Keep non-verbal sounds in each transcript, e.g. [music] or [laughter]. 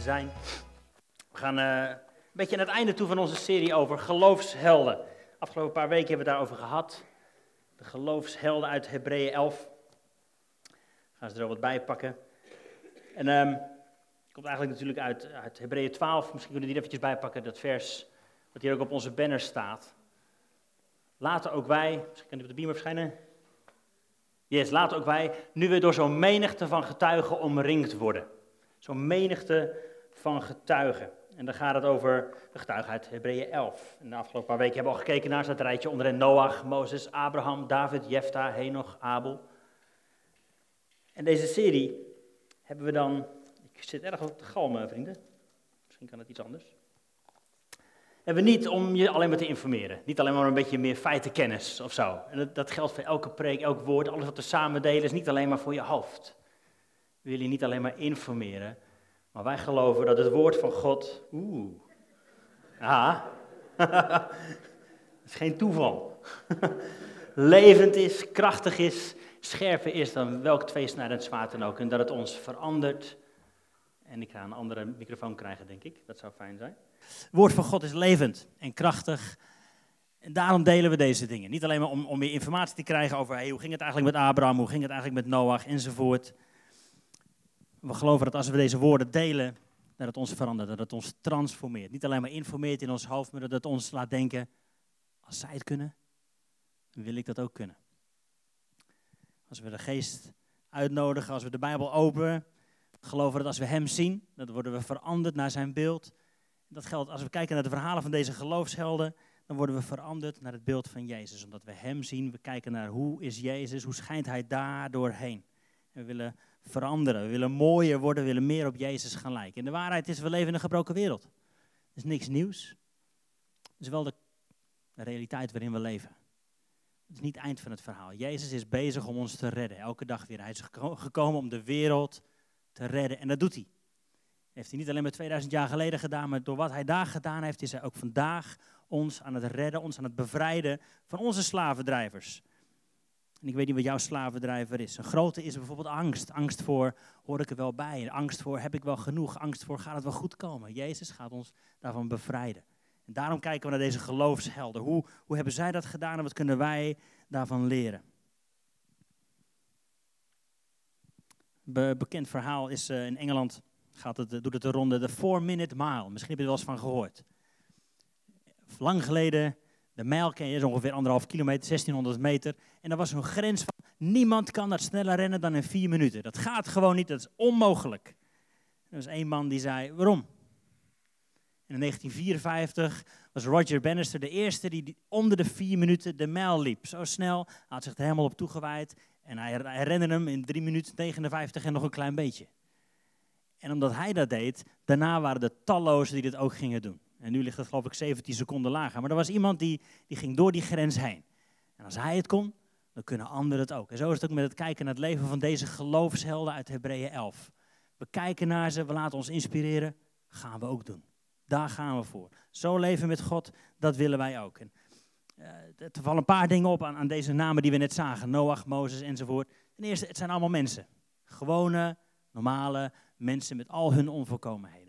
zijn. We gaan uh, een beetje aan het einde toe van onze serie over geloofshelden. Afgelopen paar weken hebben we daarover gehad. De geloofshelden uit Hebreeën 11. Gaan ze er al wat bij pakken. En um, komt eigenlijk natuurlijk uit, uit Hebreeën 12. Misschien kunnen we die eventjes bijpakken, dat vers wat hier ook op onze banner staat. Laten ook wij, misschien kan die op de beamer verschijnen. Yes, laten ook wij, nu we door zo'n menigte van getuigen omringd worden. Zo'n menigte van getuigen. En dan gaat het over de getuigen uit Hebreeën 11. En de afgelopen paar weken hebben we al gekeken naar dat rijtje onder Noach, Mozes, Abraham, David, Jefta, Henoch, Abel. En deze serie hebben we dan, ik zit erg op de galmen vrienden, misschien kan het iets anders. Hebben we niet om je alleen maar te informeren, niet alleen maar een beetje meer feitenkennis of zo. En dat, dat geldt voor elke preek, elk woord, alles wat we samen delen is niet alleen maar voor je hoofd. We willen je niet alleen maar informeren, maar wij geloven dat het woord van God, oeh, ja, [laughs] is geen toeval. [laughs] Levend is, krachtig is, scherper is dan welk tweesnijdend zwaard dan ook. En dat het ons verandert. En ik ga een andere microfoon krijgen, denk ik. Dat zou fijn zijn. Het woord van God is levend en krachtig. En daarom delen we deze dingen. Niet alleen maar om, om meer informatie te krijgen over hey, hoe ging het eigenlijk met Abraham, hoe ging het eigenlijk met Noach enzovoort. We geloven dat als we deze woorden delen, dat het ons verandert, dat het ons transformeert. Niet alleen maar informeert in ons hoofd, maar dat het ons laat denken, als zij het kunnen, dan wil ik dat ook kunnen. Als we de geest uitnodigen, als we de Bijbel openen, geloven dat als we Hem zien, dan worden we veranderd naar Zijn beeld. Dat geldt als we kijken naar de verhalen van deze geloofshelden, dan worden we veranderd naar het beeld van Jezus. Omdat we Hem zien, we kijken naar hoe is Jezus, hoe schijnt Hij daar doorheen. En we willen veranderen, we willen mooier worden, we willen meer op Jezus gaan lijken. En de waarheid is, we leven in een gebroken wereld. Dat is niks nieuws. Het is wel de, realiteit waarin we leven. Het is niet het eind van het verhaal. Jezus is bezig om ons te redden, elke dag weer. Hij is gekomen om de wereld te redden en dat doet hij. Heeft hij niet alleen maar 2000 jaar geleden gedaan, maar door wat hij daar gedaan heeft, is hij ook vandaag ons aan het redden, ons aan het bevrijden van onze slavendrijvers. En ik weet niet wat jouw slavendrijver is. Een grote is bijvoorbeeld angst. Angst voor, hoor ik er wel bij? Angst voor, heb ik wel genoeg? Angst voor, gaat het wel goed komen? Jezus gaat ons daarvan bevrijden. En daarom kijken we naar deze geloofshelden. Hoe, hoe hebben zij dat gedaan en wat kunnen wij daarvan leren? Be bekend verhaal is uh, in Engeland, gaat het, doet het de ronde, de 4-minute mile. Misschien heb je er wel eens van gehoord. Lang geleden, de mijl ken je, is ongeveer anderhalf kilometer, 1600 meter. En er was een grens van, niemand kan dat sneller rennen dan in vier minuten. Dat gaat gewoon niet, dat is onmogelijk. Er was één man die zei, waarom? in 1954 was Roger Bannister de eerste die onder de vier minuten de mijl liep. Zo snel, hij had zich er helemaal op toegewijd. En hij, rende hem in 3 minuten 59 en nog een klein beetje. En omdat hij dat deed, daarna waren er tallozen die dit ook gingen doen. En nu ligt het geloof ik 17 seconden lager. Maar er was iemand die, die ging door die grens heen. En als hij het kon, dan kunnen anderen het ook. En zo is het ook met het kijken naar het leven van deze geloofshelden uit Hebreeën 11. We kijken naar ze, we laten ons inspireren, gaan we ook doen. Daar gaan we voor. Zo leven met God, dat willen wij ook. En, uh, er vallen een paar dingen op aan, aan, deze namen die we net zagen. Noach, Mozes enzovoort. Ten eerste, het zijn allemaal mensen. Gewone, normale mensen met al hun onvolkomenheden.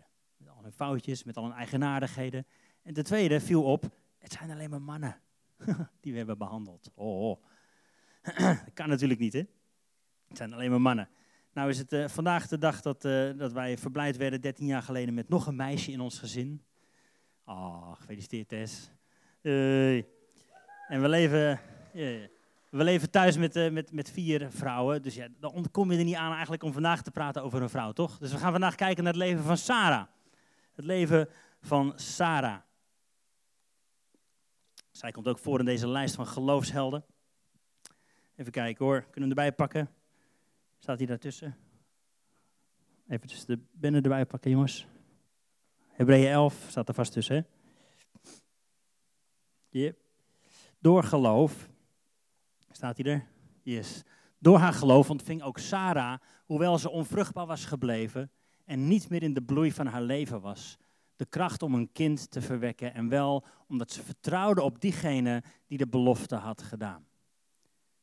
Hun foutjes, met al hun eigenaardigheden. En ten tweede viel op, het zijn alleen maar mannen [laughs] die we hebben behandeld. Oh, [clears throat] dat kan natuurlijk niet, hè? Het zijn alleen maar mannen. Nou is het uh, vandaag de dag dat, uh, dat wij verblijd werden, 13 jaar geleden, met nog een meisje in ons gezin. Oh, gefeliciteerd Tess. En we leven, we leven thuis met, met, met vier vrouwen. Dus ja, dan kom je er niet aan eigenlijk om vandaag te praten over een vrouw, toch? Dus we gaan vandaag kijken naar het leven van Sarah. Het leven van Sarah. Zij komt ook voor in deze lijst van geloofshelden. Even kijken hoor, kunnen we hem erbij pakken? Staat hij daartussen? Even de binnen erbij pakken, jongens. Hebreeën 11 staat er vast tussen. Hè? Door geloof, staat hij er? Yes. Door haar geloof ontving ook Sarah, hoewel ze onvruchtbaar was gebleven en niet meer in de bloei van haar leven was, de kracht om een kind te verwekken. En wel omdat ze vertrouwde op diegene die de belofte had gedaan.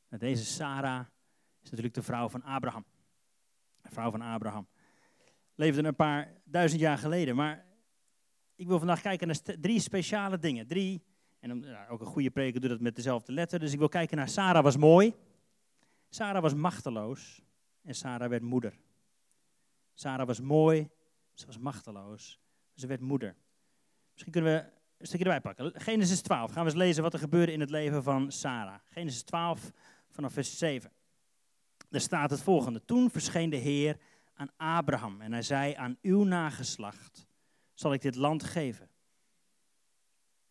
Deze Sarah is natuurlijk de vrouw van Abraham. De vrouw van Abraham. leefde een paar duizend jaar geleden. Maar ik wil vandaag kijken naar drie speciale dingen. Drie, en ook een goede preker doet dat met dezelfde letter. Dus ik wil kijken naar Sarah was mooi. Sarah was machteloos. En Sarah werd moeder. Sarah was mooi. Ze was machteloos. Ze werd moeder. Misschien kunnen we een stukje erbij pakken. Genesis 12. Gaan we eens lezen wat er gebeurde in het leven van Sarah. Genesis 12 vanaf vers 7. Daar staat het volgende. Toen verscheen de Heer aan Abraham en hij zei aan uw nageslacht zal ik dit land geven.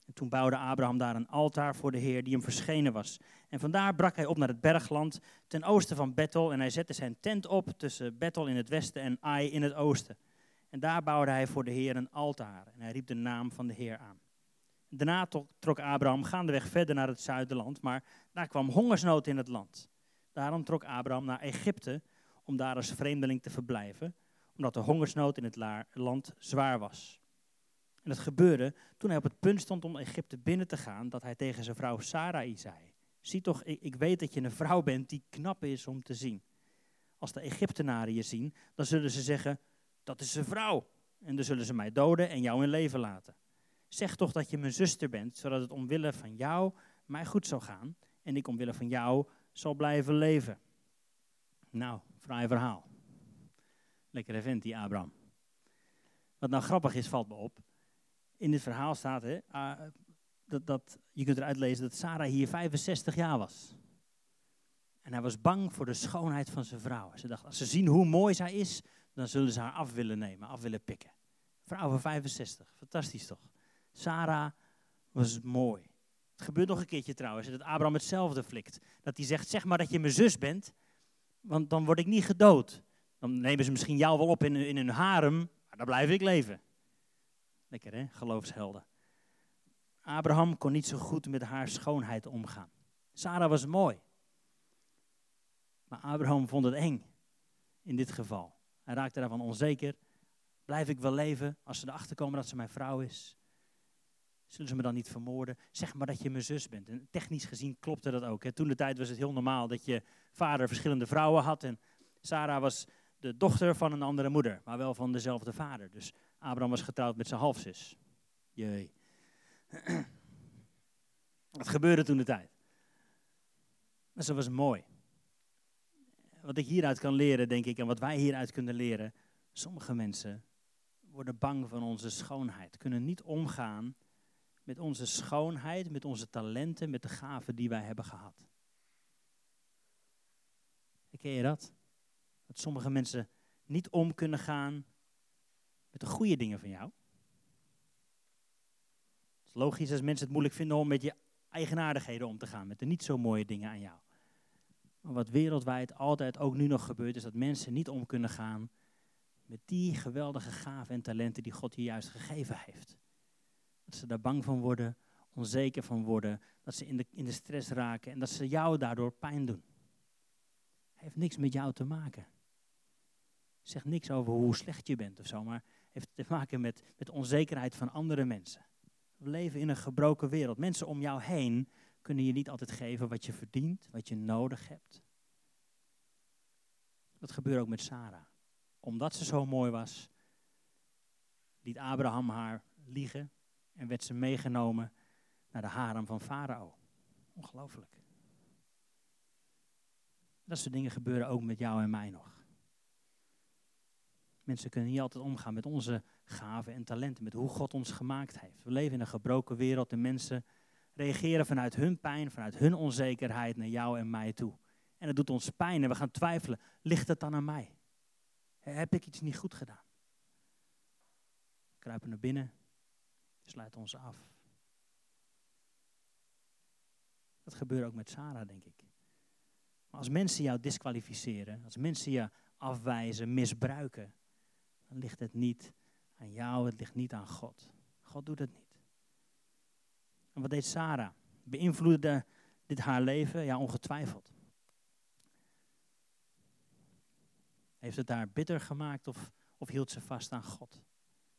En toen bouwde Abraham daar een altaar voor de Heer die hem verschenen was. En vandaar brak hij op naar het bergland ten oosten van Bethel en hij zette zijn tent op tussen Bethel in het westen en Ai in het oosten. En daar bouwde hij voor de Heer een altaar en hij riep de naam van de Heer aan. Daarna trok Abraham gaandeweg verder naar het zuiderland, maar daar kwam hongersnood in het land. Daarom trok Abraham naar Egypte om daar als vreemdeling te verblijven, omdat de hongersnood in het land zwaar was. En het gebeurde toen hij op het punt stond om Egypte binnen te gaan, dat hij tegen zijn vrouw Sarai zei: Zie toch, ik, weet dat je een vrouw bent die knap is om te zien. Als de Egyptenaren je zien, dan zullen ze zeggen: Dat is zijn vrouw. En dan zullen ze mij doden en jou in leven laten. Zeg toch dat je mijn zuster bent, zodat het omwille van jou mij goed zal gaan en ik omwille van jou zal blijven leven. Nou, fraai verhaal. Lekker vent die Abraham. Wat nou grappig is, valt me op. In dit verhaal staat, hè, uh, dat, dat, je kunt eruit lezen dat Sarah hier 65 jaar was. En hij was bang voor de schoonheid van zijn vrouw. Ze dacht, als ze zien hoe mooi zij is, dan zullen ze haar af willen nemen, af willen pikken. Vrouw van 65, fantastisch toch? Sarah was mooi. Het gebeurt nog een keertje trouwens, dat Abraham hetzelfde flikt. Dat hij zegt, zeg maar dat je mijn zus bent, want dan word ik niet gedood. Dan nemen ze misschien jou wel op in, in hun harem, maar dan blijf ik leven. Lekker hè, geloofshelden. Abraham kon niet zo goed met haar schoonheid omgaan. Sarah was mooi. Maar Abraham vond het eng in dit geval. Hij raakte daarvan onzeker. Blijf ik wel leven als ze erachter komen dat ze mijn vrouw is? Zullen ze me dan niet vermoorden? Zeg maar dat je mijn zus bent. En technisch gezien klopte dat ook. Toen de tijd was het heel normaal dat je vader verschillende vrouwen had. En Sarah was de dochter van een andere moeder, maar wel van dezelfde vader. Dus Abraham was getrouwd met zijn halfzus. Jee. [clears throat] Dat gebeurde toen de tijd. Maar ze was mooi. Wat ik hieruit kan leren, denk ik, en wat wij hieruit kunnen leren. Sommige mensen worden bang van onze schoonheid, kunnen niet omgaan met onze schoonheid, met onze talenten, met de gaven die wij hebben gehad. Ken je dat? Dat sommige mensen niet om kunnen gaan met de goede dingen van jou. Het is logisch als mensen het moeilijk vinden om met je eigenaardigheden om te gaan, met de niet zo mooie dingen aan jou. Maar wat wereldwijd altijd ook nu nog gebeurt, is dat mensen niet om kunnen gaan met die geweldige gaven en talenten die God je juist gegeven heeft. Dat ze daar bang van worden, onzeker van worden, dat ze in de, in de stress raken en dat ze jou daardoor pijn doen. Heeft niks met jou te maken. Zegt niks over hoe slecht je bent of zo, maar heeft te maken met, met onzekerheid van andere mensen. We leven in een gebroken wereld. Mensen om jou heen kunnen je niet altijd geven wat je verdient, wat je nodig hebt. Dat gebeurde ook met Sarah. Omdat ze zo mooi was, liet Abraham haar liegen en werd ze meegenomen naar de harem van Farao. Ongelooflijk. Dat soort dingen gebeuren ook met jou en mij nog. Mensen kunnen niet altijd omgaan met onze gaven en talenten, met hoe God ons gemaakt heeft. We leven in een gebroken wereld en mensen reageren vanuit hun pijn, vanuit hun onzekerheid naar jou en mij toe. En het doet ons pijn en we gaan twijfelen, ligt het dan aan mij? Heb ik iets niet goed gedaan? We kruipen naar binnen, sluiten ons af. Dat gebeurt ook met Sarah, denk ik. Maar als mensen jou disqualificeren, als mensen je afwijzen, misbruiken, dan ligt het niet aan jou, het ligt niet aan God. God doet het niet. En wat deed Sarah? Beïnvloedde dit haar leven? Ja, ongetwijfeld. Heeft het haar bitter gemaakt of, of hield ze vast aan God?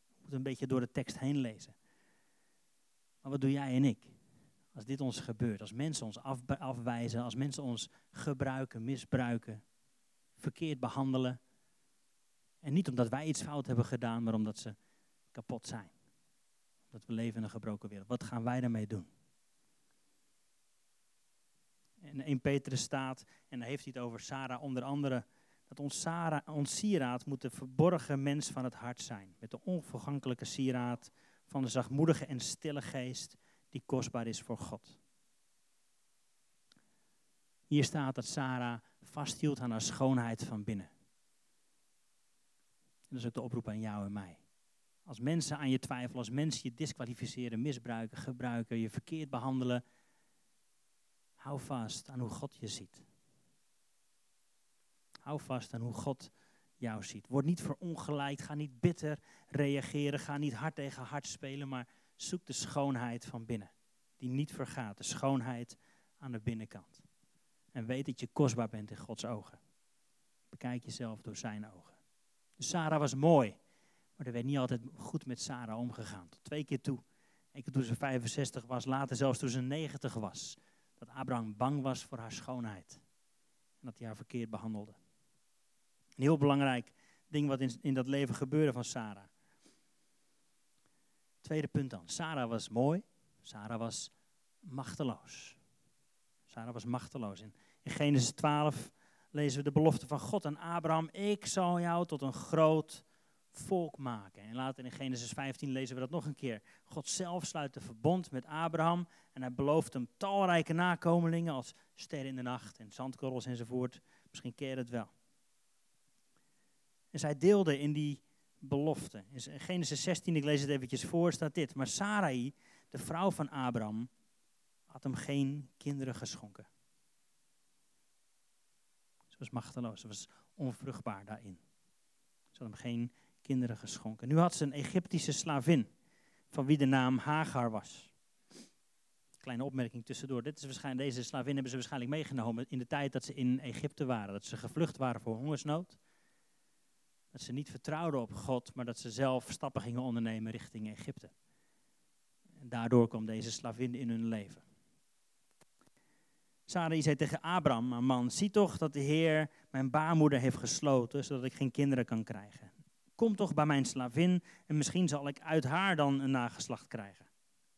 We moeten een beetje door de tekst heen lezen. Maar wat doe jij en ik? Als dit ons gebeurt, als mensen ons afwijzen, als mensen ons gebruiken, misbruiken, verkeerd behandelen, En niet omdat wij iets fout hebben gedaan, maar omdat ze kapot zijn. Dat we leven in een gebroken wereld. Wat gaan wij daarmee doen? En 1 Petrus staat, en dan heeft hij het over Sarah onder andere, dat ons, ons sieraad moet de verborgen mens van het hart zijn. Met de onvergankelijke sieraad van de zachtmoedige en stille geest die kostbaar is voor God. Hier staat dat Sarah vasthield aan haar schoonheid van binnen. En dat is ook de oproep aan jou en mij. Als mensen aan je twijfelen, als mensen je disqualificeren, misbruiken, gebruiken, je verkeerd behandelen, hou vast aan hoe God je ziet. Hou vast aan hoe God jou ziet. Word niet verongelijkt, ga niet bitter reageren, ga niet hard tegen hard spelen, maar zoek de schoonheid van binnen, die niet vergaat, de schoonheid aan de binnenkant. En weet dat je kostbaar bent in Gods ogen. Bekijk jezelf door zijn ogen. Sarah was mooi, maar er werd niet altijd goed met Sarah omgegaan. Tot twee keer toe. Eén keer toen ze 65 was, later zelfs toen ze 90 was. Dat Abraham bang was voor haar schoonheid. En dat hij haar verkeerd behandelde. Een heel belangrijk ding wat in, in dat leven gebeurde van Sarah. Tweede punt dan. Sarah was mooi. Sarah was machteloos. Sarah was machteloos. In, in Genesis 12 lezen we de belofte van God aan Abraham. Ik zal jou tot een groot volk maken. En later in Genesis 15 lezen we dat nog een keer. God zelf sluit een verbond met Abraham en hij belooft hem talrijke nakomelingen als sterren in de nacht en zandkorrels enzovoort. Misschien je het wel. En zij deelde in die belofte. In Genesis 16, ik lees het eventjes voor, staat dit. Maar Sarai, de vrouw van Abraham, had hem geen kinderen geschonken. Was machteloos, ze was onvruchtbaar daarin. Ze had hem geen kinderen geschonken. Nu had ze een Egyptische slavin, van wie de naam Hagar was. Kleine opmerking tussendoor. Dit is waarschijnlijk, deze slavin hebben ze waarschijnlijk meegenomen in de tijd dat ze in Egypte waren. Dat ze gevlucht waren voor hongersnood. Dat ze niet vertrouwden op God, maar dat ze zelf stappen gingen ondernemen richting Egypte. En daardoor kwam deze slavin in hun leven. Sarai zei tegen Abraham, mijn man, zie toch dat de Heer mijn baarmoeder heeft gesloten, zodat ik geen kinderen kan krijgen. Kom toch bij mijn slavin en misschien zal ik uit haar dan een nageslacht krijgen.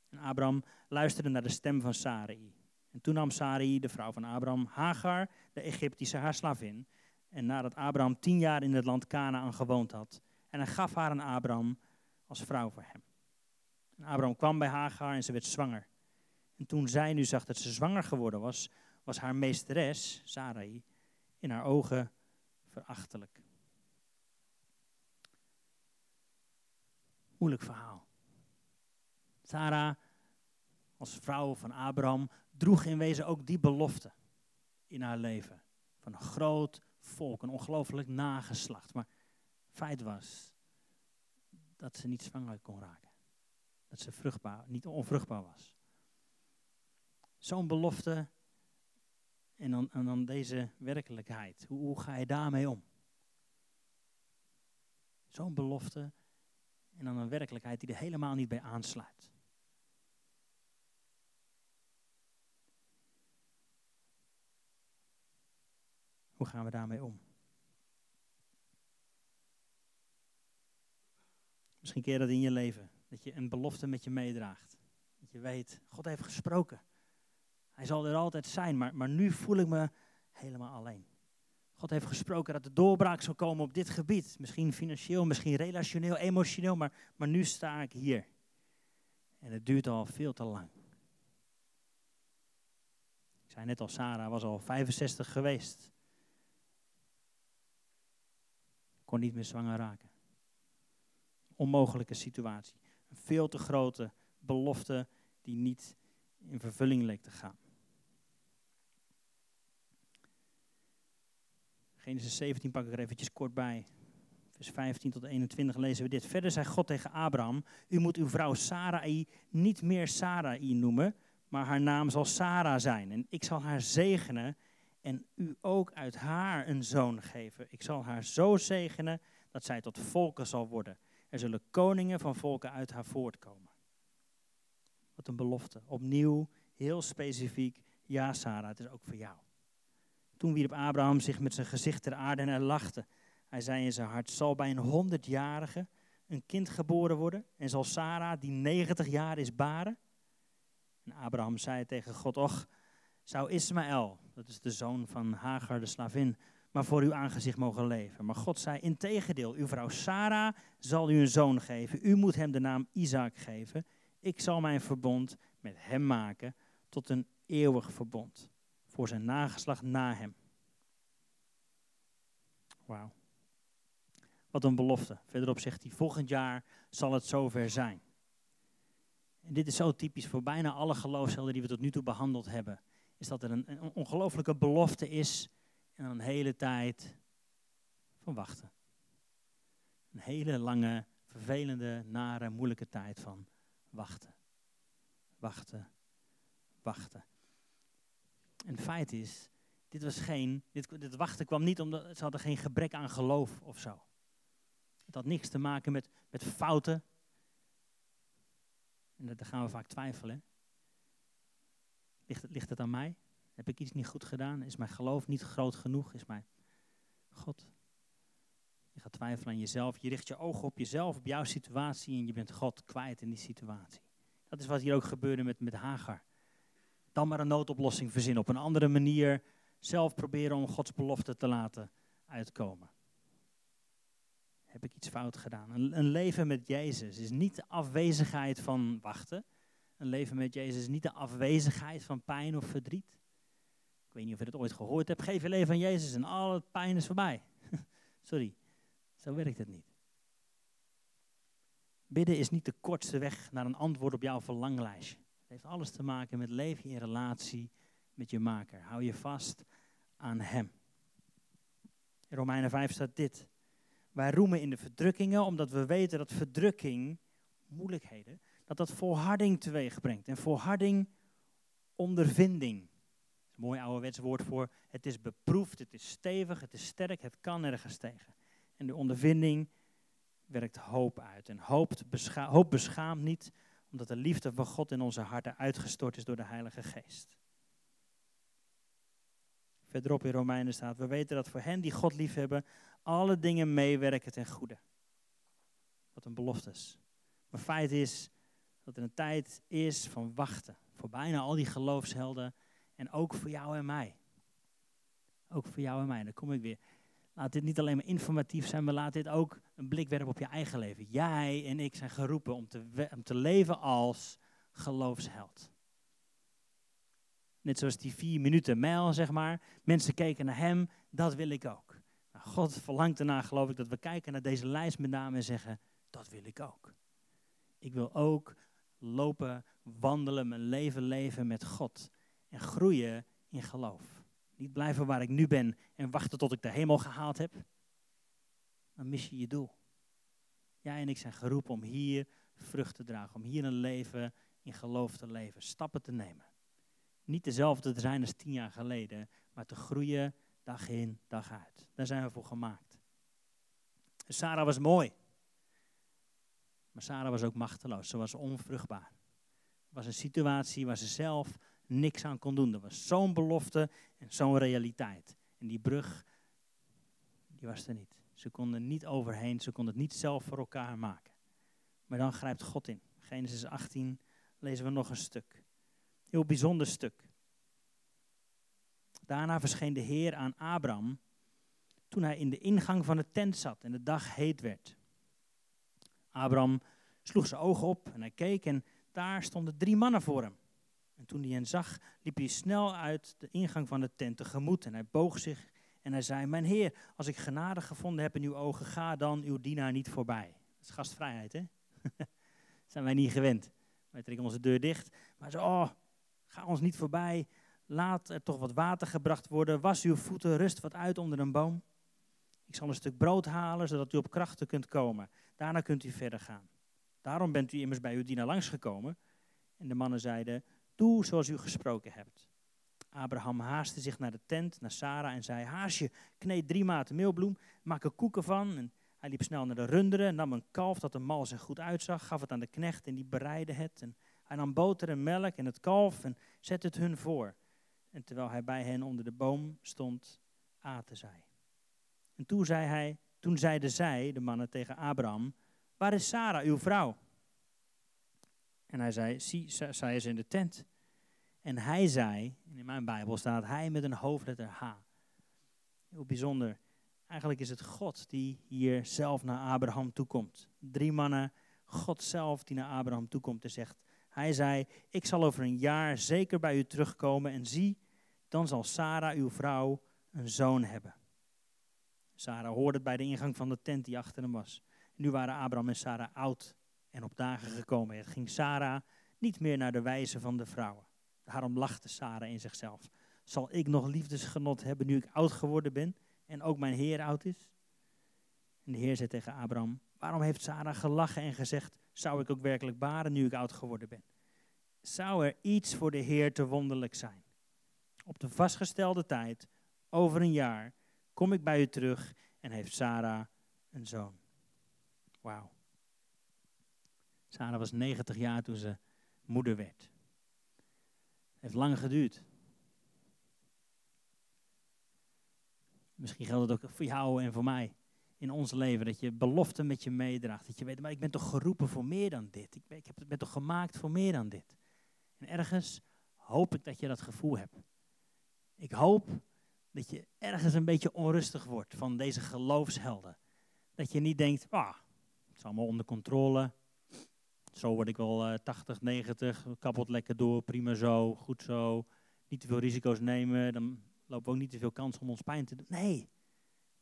En Abraham luisterde naar de stem van Sarai. En toen nam Sarai, de vrouw van Abraham, Hagar, de Egyptische haar slavin. En nadat Abraham tien jaar in het land Canaan gewoond had. En hij gaf haar aan Abraham als vrouw voor hem. En Abraham kwam bij Hagar en ze werd zwanger. En toen zij nu zag dat ze zwanger geworden was, was haar meesteres, Sarai, in haar ogen verachtelijk. Moeilijk verhaal. Sarah, als vrouw van Abraham, droeg in wezen ook die belofte in haar leven. Van een groot volk, een ongelooflijk nageslacht. Maar feit was dat ze niet zwanger kon raken. Dat ze vruchtbaar, niet onvruchtbaar was. Zo'n belofte en dan, en dan deze werkelijkheid. Hoe, hoe ga je daarmee om? Zo'n belofte en dan een werkelijkheid die er helemaal niet bij aansluit. Hoe gaan we daarmee om? Misschien keer dat in je leven, dat je een belofte met je meedraagt. Dat je weet, God heeft gesproken. Hij zal er altijd zijn, maar, maar nu voel ik me helemaal alleen. God heeft gesproken dat de doorbraak zal komen op dit gebied. Misschien financieel, misschien relationeel, emotioneel, maar, maar nu sta ik hier. En het duurt al veel te lang. Ik zei net al, Sarah was al 65 geweest. Kon niet meer zwanger raken. Onmogelijke situatie. Een veel te grote belofte die niet in vervulling leek te gaan. Genesis 17 pak ik er eventjes kort bij. Vers 15 tot 21 lezen we dit. Verder zei God tegen Abraham, u moet uw vrouw Sarai niet meer Sarai noemen, maar haar naam zal Sarah zijn. En ik zal haar zegenen en u ook uit haar een zoon geven. Ik zal haar zo zegenen dat zij tot volken zal worden. Er zullen koningen van volken uit haar voortkomen. Wat een belofte. Opnieuw, heel specifiek, ja Sarah, het is ook voor jou. Toen wierp Abraham zich met zijn gezicht ter aarde en hij lachte. Hij zei in zijn hart, zal bij een honderdjarige een kind geboren worden en zal Sarah, die 90 jaar is, baren? En Abraham zei tegen God, och, zou Ismaël, dat is de zoon van Hagar de slavin, maar voor uw aangezicht mogen leven. Maar God zei, integendeel, uw vrouw Sarah zal u een zoon geven. U moet hem de naam Isaac geven. Ik zal mijn verbond met hem maken tot een eeuwig verbond. Voor zijn nageslacht na hem. Wauw. Wat een belofte. Verderop zegt hij, volgend jaar zal het zover zijn. En dit is zo typisch voor bijna alle geloofshelden die we tot nu toe behandeld hebben. Is dat er een, een ongelofelijke belofte is en een hele tijd van wachten. Een hele lange, vervelende, nare, moeilijke tijd van wachten. Wachten, wachten. En het feit is, dit was geen, dit, dit wachten kwam niet omdat ze hadden geen gebrek aan geloof of zo. Het had niks te maken met, met fouten. En daar gaan we vaak twijfelen. Ligt, ligt het aan mij? Heb ik iets niet goed gedaan? Is mijn geloof niet groot genoeg? Is mijn God? Je gaat twijfelen aan jezelf. Je richt je ogen op jezelf, op jouw situatie en je bent God kwijt in die situatie. Dat is wat hier ook gebeurde met, met Hagar. Dan maar een noodoplossing verzinnen. Op een andere manier zelf proberen om Gods belofte te laten uitkomen. Heb ik iets fout gedaan? Een, leven met Jezus is niet de afwezigheid van wachten. Een leven met Jezus is niet de afwezigheid van pijn of verdriet. Ik weet niet of je het ooit gehoord hebt. Geef je leven aan Jezus en al het pijn is voorbij. [laughs] Sorry, zo werkt het niet. Bidden is niet de kortste weg naar een antwoord op jouw verlanglijstje. Heeft alles te maken met leven in relatie met je maker. Hou je vast aan hem. In Romeinen 5 staat dit. Wij roemen in de verdrukkingen omdat we weten dat verdrukking, moeilijkheden, dat dat volharding teweeg brengt. En volharding ondervinding mooi ouderwets woord voor. Het is beproefd, het is stevig, het is sterk, het kan ergens tegen. En de ondervinding werkt hoop uit. En hoop, hoop beschaamt niet, omdat de liefde van God in onze harten uitgestort is door de Heilige Geest. Verderop in Romeinen staat, we weten dat voor hen die God liefhebben, alle dingen meewerken ten goede. Wat een belofte is. Maar feit is dat er een tijd is van wachten. Voor bijna al die geloofshelden en ook voor jou en mij. Ook voor jou en mij. Dan kom ik weer. Laat dit niet alleen maar informatief zijn, maar laat dit ook een blik werpen op je eigen leven. Jij en ik zijn geroepen om te, om te leven als geloofsheld. Net zoals die vier minuten mijl, zeg maar. Mensen keken naar hem, dat wil ik ook. Nou, God verlangt ernaar, geloof ik, dat we kijken naar deze lijst met name en zeggen, dat wil ik ook. Ik wil ook lopen, wandelen, mijn leven leven met God en groeien in geloof. Niet blijven waar ik nu ben en wachten tot ik de hemel gehaald heb. Dan mis je je doel. Jij en ik zijn geroepen om hier vrucht te dragen, om hier een leven in geloof te leven, stappen te nemen. Niet dezelfde te zijn als tien jaar geleden, maar te groeien dag in, dag uit. Daar zijn we voor gemaakt. Sarah was mooi. Maar Sarah was ook machteloos. Ze was onvruchtbaar. Het was een situatie waar ze zelf niks aan kon doen. Dat was zo'n belofte en zo'n realiteit. En die brug, die was er niet. Ze konden niet overheen, ze konden het niet zelf voor elkaar maken. Maar dan grijpt God in. Genesis 18 lezen we nog een stuk. Heel bijzonder stuk. Daarna verscheen de Heer aan Abraham toen hij in de ingang van de tent zat en de dag heet werd. Abraham sloeg zijn ogen op en hij keek en daar stonden drie mannen voor hem. En toen hij hen zag, liep hij snel uit de ingang van de tent tegemoet. En hij boog zich en hij zei, mijn heer, als ik genade gevonden heb in uw ogen, ga dan uw dienaar niet voorbij. Dat is gastvrijheid, hè? [laughs] zijn wij niet gewend. Wij trekken onze deur dicht. Maar zo, oh, ga ons niet voorbij. Laat er toch wat water gebracht worden. Was uw voeten, rust wat uit onder een boom. Ik zal een stuk brood halen, zodat u op krachten kunt komen. Daarna kunt u verder gaan. Daarom bent u immers bij uw dienaar langsgekomen. En de mannen zeiden, Doe zoals u gesproken hebt. Abraham haastte zich naar de tent, naar Sarah en zei, haasje, kneed drie maten meelbloem, maak er koeken van. En hij liep snel naar de runderen, nam een kalf dat er mals en goed uitzag, gaf het aan de knecht en die bereidde het. En hij nam boter en melk en het kalf en zette het hun voor. En terwijl hij bij hen onder de boom stond, aten zij. En toen zei hij, Toen zeiden zij, de mannen, tegen Abraham: Waar is Sarah, uw vrouw? En hij zei: Zie, zij is in de tent. En hij zei, in mijn Bijbel staat hij met een hoofdletter H. Heel bijzonder. Eigenlijk is het God die hier zelf naar Abraham toekomt. Drie mannen, God zelf die naar Abraham toekomt en zegt: Hij zei: Ik zal over een jaar zeker bij u terugkomen en zie, dan zal Sarah, uw vrouw, een zoon hebben. Sarah hoorde het bij de ingang van de tent die achter hem was. Nu waren Abraham en Sarah oud en op dagen gekomen. Het ging Sarah niet meer naar de wijze van de vrouwen. Daarom lachte Sarah in zichzelf. Zal ik nog liefdesgenot hebben nu ik oud geworden ben en ook mijn Heer oud is? En de Heer zei tegen Abraham, waarom heeft Sarah gelachen en gezegd, zou ik ook werkelijk baren nu ik oud geworden ben? Zou er iets voor de Heer te wonderlijk zijn? Op de vastgestelde tijd, over een jaar, kom ik bij u terug en heeft Sarah een zoon. Wauw. Sarah was 90 jaar toen ze moeder werd. Het heeft lang geduurd. Misschien geldt het ook voor jou en voor mij in ons leven. Dat je beloften met je meedraagt. Dat je weet, maar ik ben toch geroepen voor meer dan dit. Ik ben, ik ben toch gemaakt voor meer dan dit. En ergens hoop ik dat je dat gevoel hebt. Ik hoop dat je ergens een beetje onrustig wordt van deze geloofshelden. Dat je niet denkt, ah, het is allemaal onder controle. Zo word ik wel uh, 80, 90, kapot lekker door, prima zo, goed zo. Niet te veel risico's nemen, dan lopen we ook niet te veel kans om ons pijn te doen. Nee,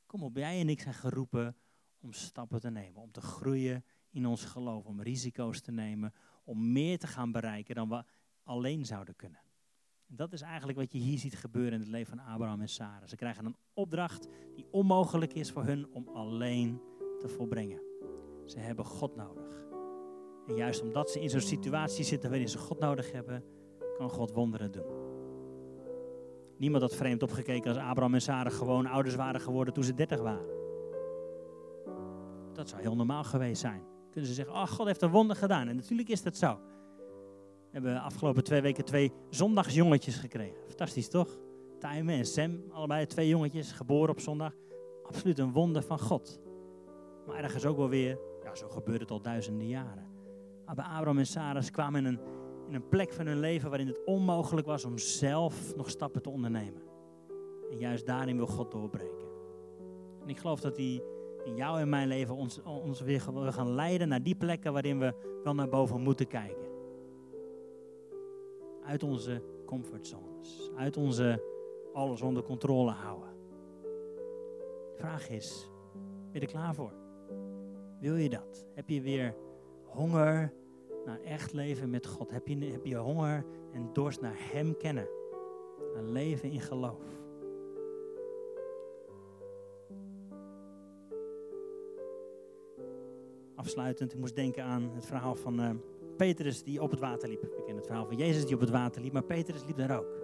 kom op, jij en ik zijn geroepen om stappen te nemen, om te groeien in ons geloof, om risico's te nemen, om meer te gaan bereiken dan we alleen zouden kunnen. En dat is eigenlijk wat je hier ziet gebeuren in het leven van Abraham en Sarah. Ze krijgen een opdracht die onmogelijk is voor hun om alleen te volbrengen. Ze hebben God nodig. En juist omdat ze in zo'n situatie zitten waarin ze God nodig hebben, kan God wonderen doen. Niemand had vreemd opgekeken als Abraham en Sarah gewoon ouders waren geworden toen ze 30 waren. Dat zou heel normaal geweest zijn. Kunnen ze zeggen, oh God heeft een wonder gedaan. En natuurlijk is dat zo. We hebben afgelopen twee weken twee zondagsjongetjes gekregen. Fantastisch toch? Time en Sam, allebei twee jongetjes, geboren op zondag. Absoluut een wonder van God. Maar ergens ook wel weer, ja, zo gebeurt het al duizenden jaren. Bij Abraham en Sarah kwamen in een, in een plek van hun leven waarin het onmogelijk was om zelf nog stappen te ondernemen. En juist daarin wil God doorbreken. En ik geloof dat hij in jou en mijn leven ons, ons weer wil gaan leiden naar die plekken waarin we wel naar boven moeten kijken. Uit onze comfortzones, uit onze alles onder controle houden. De vraag is, ben je er klaar voor? Wil je dat? Heb je weer honger naar echt leven met God? Heb je, heb je honger en dorst naar Hem kennen? Een leven in geloof. Afsluitend, ik moest denken aan het verhaal van uh, Petrus die op het water liep. We kennen het verhaal van Jezus die op het water liep, maar Petrus liep daar ook.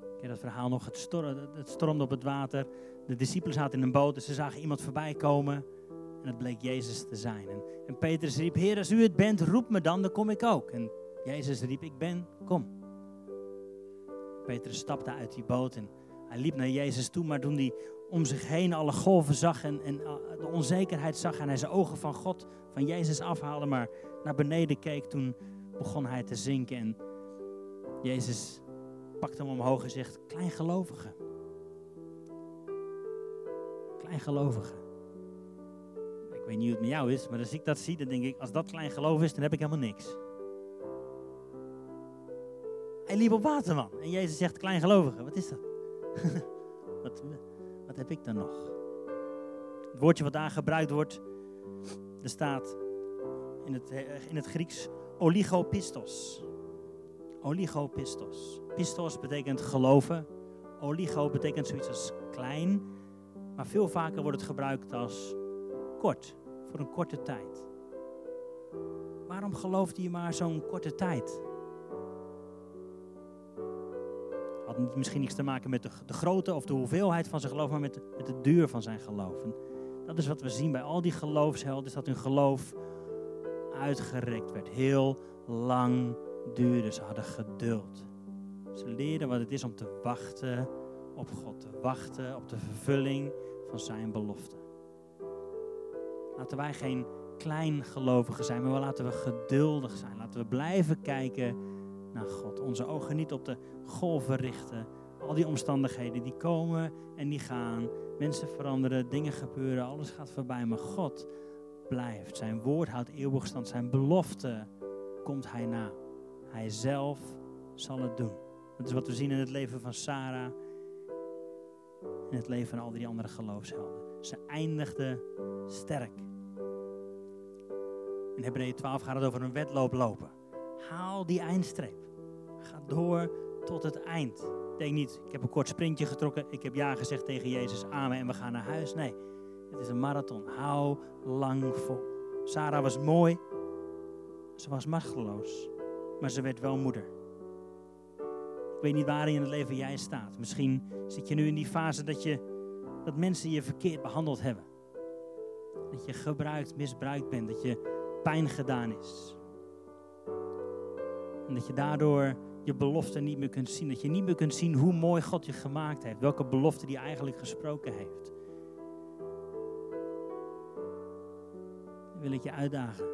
Ik ken dat verhaal nog, het stormde op het water. De discipelen zaten in een boot en ze zagen iemand voorbij komen. En het bleek Jezus te zijn. En, en Petrus riep, Heer, als u het bent, roep me dan, dan kom ik ook. En Jezus riep, ik ben, kom. Petrus stapte uit die boot en hij liep naar Jezus toe, maar toen hij om zich heen alle golven zag en, en uh, de onzekerheid zag en hij zijn ogen van God, van Jezus afhaalde, maar naar beneden keek, toen begon hij te zinken. En Jezus pakte hem omhoog en zegt, kleingelovige. Kleingelovige weet niet hoe het met jou is, maar als ik dat zie, dan denk ik, als dat klein geloof is, dan heb ik helemaal niks. Hij liep op water, man. En Jezus zegt, kleingelovige, wat is dat? [laughs] wat, wat heb ik dan nog? Het woordje wat daar gebruikt wordt, er staat in het, in het Grieks oligopistos. Oligopistos. Pistos betekent geloven. Oligo betekent zoiets als klein. Maar veel vaker wordt het gebruikt als kort voor een korte tijd. Waarom geloofde je maar zo'n korte tijd? Had misschien niets te maken met de, de grootte of de hoeveelheid van zijn geloof, maar met met de duur van zijn geloof. Dat is wat we zien bij al die geloofshelden, dat hun geloof uitgerekt werd. Heel lang duurde. Ze hadden geduld. Ze leerden wat het is om te wachten op God, te wachten op de vervulling van zijn belofte. Laten wij geen klein gelovigen zijn, maar laten we geduldig zijn. Laten we blijven kijken naar God. Onze ogen niet op de golven richten. Al die omstandigheden die komen en die gaan. Mensen veranderen, dingen gebeuren, alles gaat voorbij. Maar God blijft. Zijn woord houdt eeuwig stand. Zijn belofte komt hij na. Hij zelf zal het doen. Dat is wat we zien in het leven van Sarah. In het leven van al die andere geloofshelden. Ze eindigde sterk. In Hebreeën 12 gaat het over een wedloop lopen. Haal die eindstreep. Ga door tot het eind. Denk niet, ik heb een kort sprintje getrokken. Ik heb ja gezegd tegen Jezus, amen en we gaan naar huis. Nee, het is een marathon. Hou lang vol. Sarah was mooi. Ze was machteloos. Maar ze werd wel moeder. Ik weet niet waar in het leven jij staat. Misschien zit je nu in die fase dat, je, dat mensen je verkeerd behandeld hebben. Dat je gebruikt, misbruikt bent. Dat je pijn gedaan is. En dat je daardoor je belofte niet meer kunt zien. Dat je niet meer kunt zien hoe mooi God je gemaakt heeft. Welke belofte die eigenlijk gesproken heeft. Dan wil ik je uitdagen.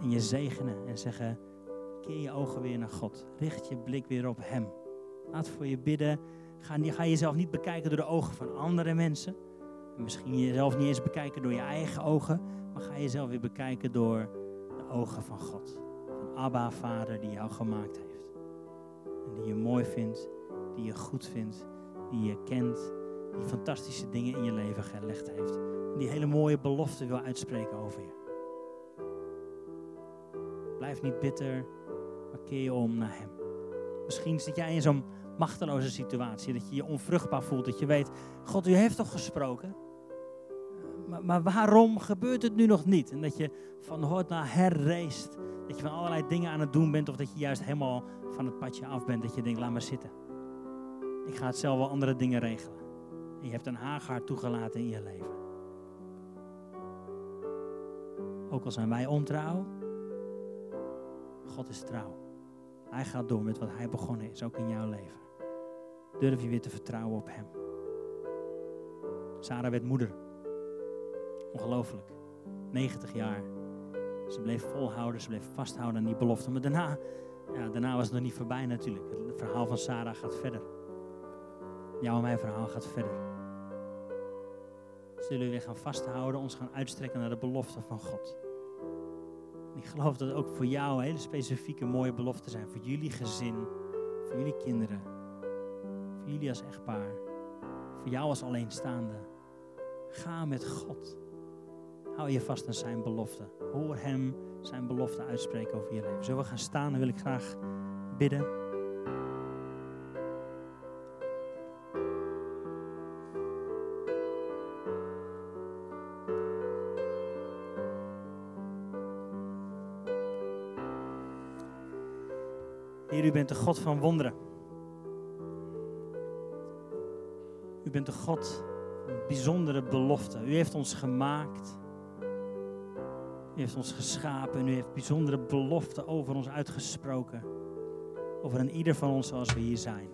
En je zegenen en zeggen, keer je ogen weer naar God. Richt je blik weer op Hem. Laat voor je bidden. Ga, ga jezelf niet bekijken door de ogen van andere mensen. Misschien jezelf niet eens bekijken door je eigen ogen. Maar ga jezelf weer bekijken door de ogen van God. Van Abba, Vader, die jou gemaakt heeft. En die je mooi vindt, die je goed vindt, die je kent, die fantastische dingen in je leven gelegd heeft. En die hele mooie belofte wil uitspreken over je. Blijf niet bitter, maar keer je om naar Hem. Misschien zit jij in zo'n machteloze situatie, dat je je onvruchtbaar voelt, dat je weet, God, u heeft toch gesproken? Maar, waarom gebeurt het nu nog niet? En dat je van hoort naar herreest. Dat je van allerlei dingen aan het doen bent. Of dat je juist helemaal van het padje af bent. Dat je denkt, laat maar zitten. Ik ga het zelf wel andere dingen regelen. En je hebt een Hagar toegelaten in je leven. Ook al zijn wij ontrouw. God is trouw. Hij gaat door met wat hij begonnen is, ook in jouw leven. Durf je weer te vertrouwen op hem. Sarah werd moeder. Ongelooflijk. 90 jaar. Ze bleef volhouden, ze bleef vasthouden aan die belofte. Maar daarna, ja, daarna was het nog niet voorbij natuurlijk. Het verhaal van Sarah gaat verder. Jouw en mijn verhaal gaat verder. Zullen we weer gaan vasthouden, ons gaan uitstrekken naar de belofte van God. ik geloof dat ook voor jou hele specifieke mooie beloften zijn. Voor jullie gezin, voor jullie kinderen, voor jullie als echtpaar, voor jou als alleenstaande. Ga met God. Hou je vast aan zijn belofte. Hoor hem zijn belofte uitspreken over je leven. Zullen we gaan staan? Dan wil ik graag bidden. Heer, u bent de God van wonderen. U bent de God van bijzondere beloften. U heeft ons gemaakt. U heeft ons geschapen en u heeft bijzondere beloften over ons uitgesproken. Over een ieder van ons zoals we hier zijn.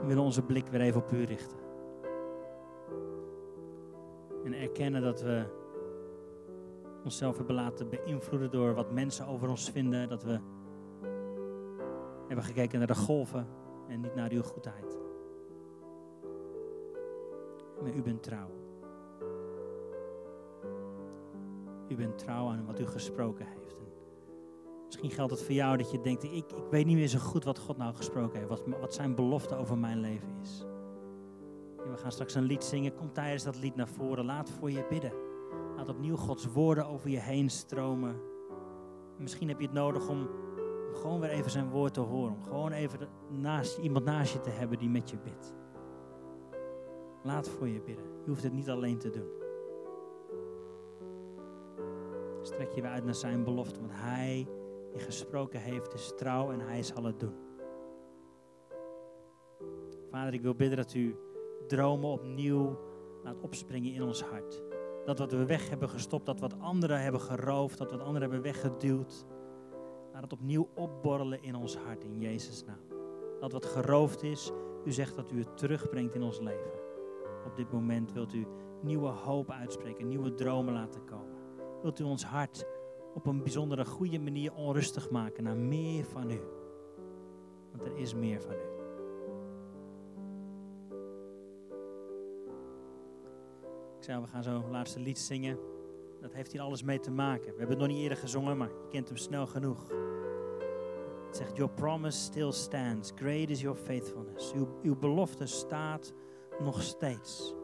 We willen onze blik weer even op u richten. En erkennen dat we onszelf hebben laten beïnvloeden door wat mensen over ons vinden. Dat we hebben gekeken naar de golven en niet naar uw goedheid maar u bent trouw. U bent trouw aan wat u gesproken heeft. En misschien geldt het voor jou dat je denkt, ik, ik weet niet meer zo goed wat God nou gesproken heeft, wat, wat zijn belofte over mijn leven is. we gaan straks een lied zingen, kom tijdens dat lied naar voren, laat voor je bidden. Laat opnieuw Gods woorden over je heen stromen. misschien heb je het nodig om, om gewoon weer even zijn woord te horen, om gewoon even naast, iemand naast je te hebben die met je bidt. Laat voor je bidden. Je hoeft het niet alleen te doen. Strek je weer uit naar zijn belofte, want hij die gesproken heeft is trouw en hij zal het doen. Vader, ik wil bidden dat u dromen opnieuw laat opspringen in ons hart. Dat wat we weg hebben gestopt, dat wat anderen hebben geroofd, dat wat anderen hebben weggeduwd, laat het opnieuw opborrelen in ons hart in Jezus' naam. dat wat geroofd is, u zegt dat u het terugbrengt in ons leven. Op dit moment wilt u nieuwe hoop uitspreken, nieuwe dromen laten komen. Wilt u ons hart op een bijzondere goede manier onrustig maken naar meer van u. Want er is meer van u. Ik zei, we gaan zo laatste lied zingen. Dat heeft hier alles mee te maken. We hebben het nog niet eerder gezongen, maar je kent hem snel genoeg. Het zegt, your promise still stands. Great is your faithfulness. Uw belofte staat nog steeds.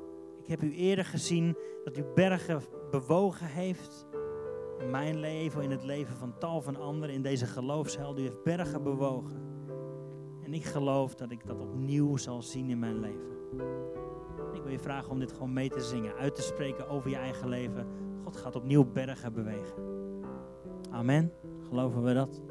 Ik heb u eerder gezien dat u bergen bewogen heeft. In mijn leven, in het leven van tal van anderen, in deze geloofsheld. U heeft bergen bewogen. En ik geloof dat ik dat opnieuw zal zien in mijn leven. Ik wil je vragen om dit gewoon mee te zingen, uit te spreken over je eigen leven. God gaat opnieuw bergen bewegen. Amen. Geloven we dat?